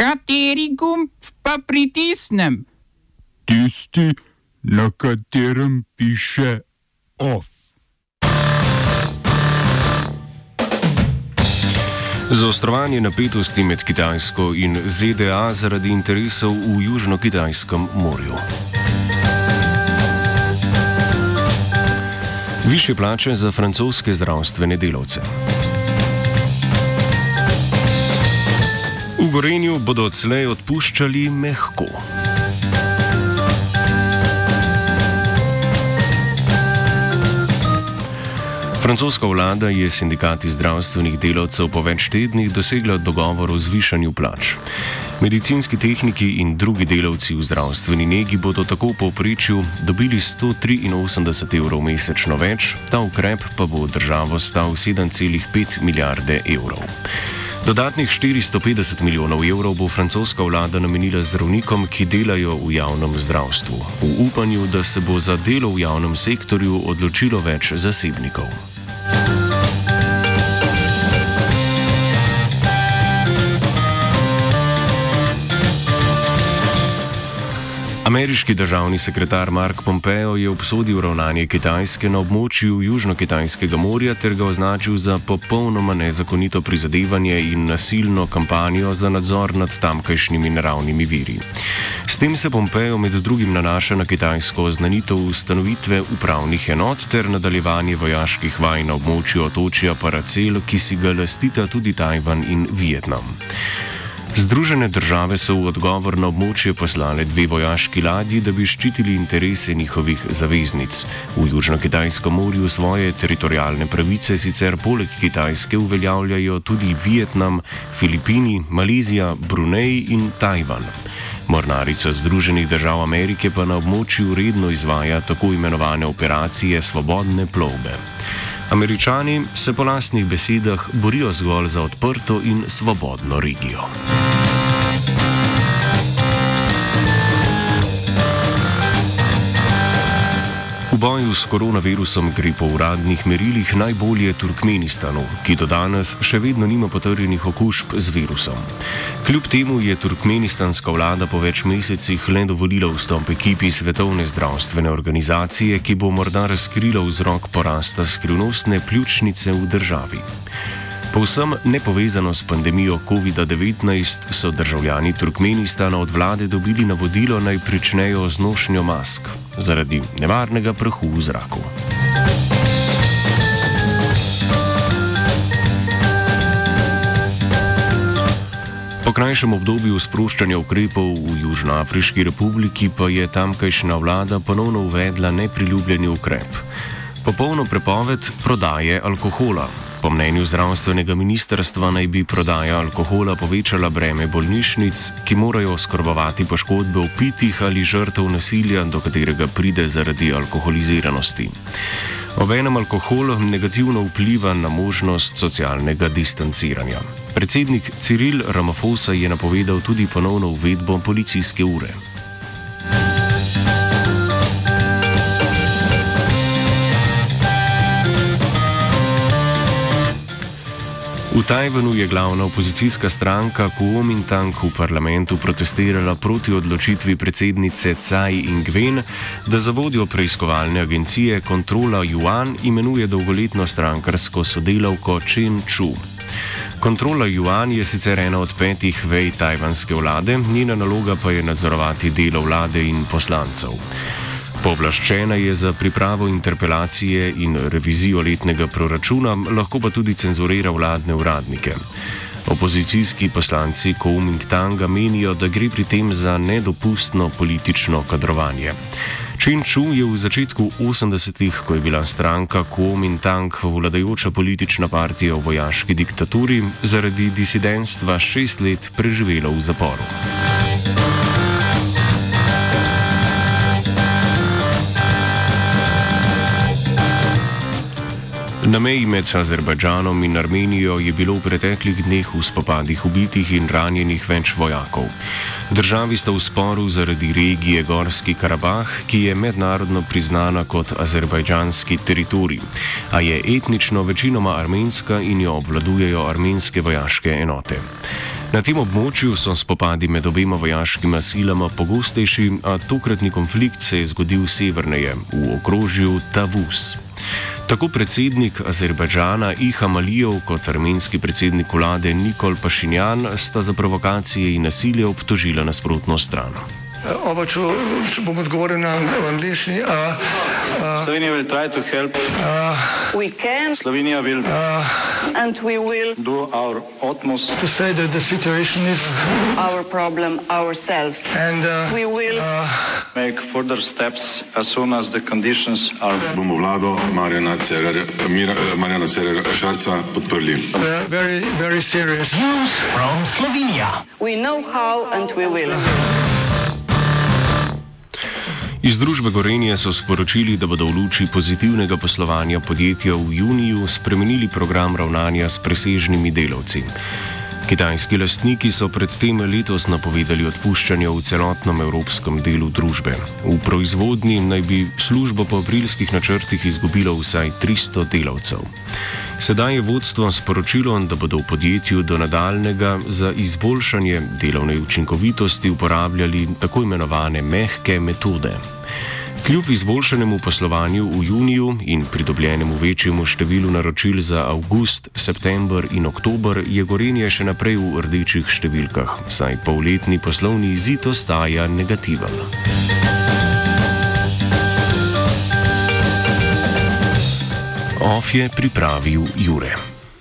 Kateri gumb pa pritisnem? Tisti, na katerem piše OF. Zaostrovanje napetosti med Kitajsko in ZDA zaradi interesov v Južno-Kitajskem morju. Više plače za francoske zdravstvene delavce. V Gorenju bodo odslej odpuščali mehko. Francoska vlada je sindikati zdravstvenih delavcev po več tednih dosegla dogovor o zvišanju plač. Medicinski tehniki in drugi delavci v zdravstveni negi bodo tako povprečju dobili 183 evrov mesečno več, ta ukrep pa bo državo stal 7,5 milijarde evrov. Dodatnih 450 milijonov evrov bo francoska vlada namenila zdravnikom, ki delajo v javnem zdravstvu, v upanju, da se bo za delo v javnem sektorju odločilo več zasebnikov. Ameriški državni sekretar Mark Pompeo je obsodil ravnanje Kitajske na območju Južno-Kitajskega morja ter ga označil za popolnoma nezakonito prizadevanje in nasilno kampanjo za nadzor nad tamkajšnjimi naravnimi viri. S tem se Pompeo med drugim nanaša na kitajsko oznanitev ustanovitve upravnih enot ter nadaljevanje vojaških vaj na območju otočja Paracel, ki si ga lastita tudi Tajvan in Vietnam. Združene države so v odgovor na območje poslale dve vojaški ladji, da bi ščitili interese njihovih zaveznic. V Južno-Kitajskem morju svoje teritorijalne pravice sicer poleg Kitajske uveljavljajo tudi Vietnam, Filipini, Malezija, Brunei in Tajvan. Mornarica Združenih držav Amerike pa na območju redno izvaja tako imenovane operacije svobodne plovbe. Američani se po lastnih besedah borijo zgolj za odprto in svobodno regijo. Boju s koronavirusom gre po uradnih merilih najbolje Turkmenistanu, ki do danes še vedno nima potrjenih okužb z virusom. Kljub temu je turkmenistanska vlada po več mesecih le dovolila vstop ekipi Svetovne zdravstvene organizacije, ki bo morda razkrila vzrok porasta skrivnostne pljučnice v državi. Povsem nepovezano s pandemijo COVID-19 so državljani Turkmenistana od vlade dobili navodilo naj pričnejo z nošnjo mask zaradi nevarnega prahu v zraku. Po krajšem obdobju sproščanja ukrepov v Južnoafriški republiki pa je tamkajšnja vlada ponovno uvedla nepriljubljeni ukrep: popolno prepoved prodaje alkohola. Po mnenju zdravstvenega ministrstva naj bi prodaja alkohola povečala breme bolnišnic, ki morajo skrbovati poškodbe upitih ali žrtev nasilja, do katerega pride zaradi alkoholiziranosti. Obenem alkohol negativno vpliva na možnost socialnega distanciranja. Predsednik Ciril Ramaphosa je napovedal tudi ponovno uvedbo policijske ure. V Tajvanu je glavna opozicijska stranka Kuomintang v parlamentu protestirala proti odločitvi predsednice Tsai Ing-wen, da za vodjo preiskovalne agencije Kontrola Yuan imenuje dolgoletno strankarsko sodelavko Chen Chu. Kontrola Yuan je sicer ena od petih vej tajvanske vlade, njena naloga pa je nadzorovati delo vlade in poslancev. Povlaščena je za pripravo interpelacije in revizijo letnega proračuna, lahko pa tudi cenzurira vladne uradnike. Opozicijski poslanci Kuomintanga menijo, da gre pri tem za nedopustno politično kadrovanje. Chen Chu je v začetku 80-ih, ko je bila stranka Kuomintang vladajoča politična partija v vojaški diktaturi, zaradi disidentstva šest let preživela v zaporu. Na meji med Azerbajdžanom in Armenijo je bilo v preteklih dneh v spopadih ubitih in ranjenih več vojakov. Državi sta v sporu zaradi regije Gorski Karabah, ki je mednarodno priznana kot azerbajdžanski teritorij, a je etnično večinoma armenska in jo obvladujejo armenske vojaške enote. Na tem območju so spopadi med obema vojaškima silama pogostejši, a tokratni konflikt se je zgodil severneje, v okrožju Tavus. Tako predsednik Azerbajdžana Iham Alijev kot armenski predsednik vlade Nikol Pašinjan sta za provokacije in nasilje obtožila nasprotno stran. Oba, če, če bom odgovoril na angliški. Slovenija will try to help. We can Slovenija will and we will do our utmost To say that the situation is our problem ourselves. and uh, We will make further steps as soon as the conditions are bomo vlado Marjana Cererja, Mira, eh, Marjana Cererja Šarca podprli. uh, very, very serious. we know how and we will. Iz družbe Gorenje so sporočili, da bodo v luči pozitivnega poslovanja podjetja v juniju spremenili program ravnanja s presežnimi delavci. Kitajski lastniki so predtem letos napovedali odpuščanje v celotnem evropskem delu družbe. V proizvodnji naj bi službo po aprilskih načrtih izgubilo vsaj 300 delavcev. Sedaj je vodstvo sporočilo, da bodo v podjetju do nadaljnega za izboljšanje delovne učinkovitosti uporabljali tako imenovane mehke metode. Kljub izboljšanemu poslovanju v juniju in pridobljenemu večjemu številu naročil za avgust, september in oktober, je gorenje še naprej v rdečih številkah, saj polletni poslovni izid ostaja negativen. OF je pripravil Jure.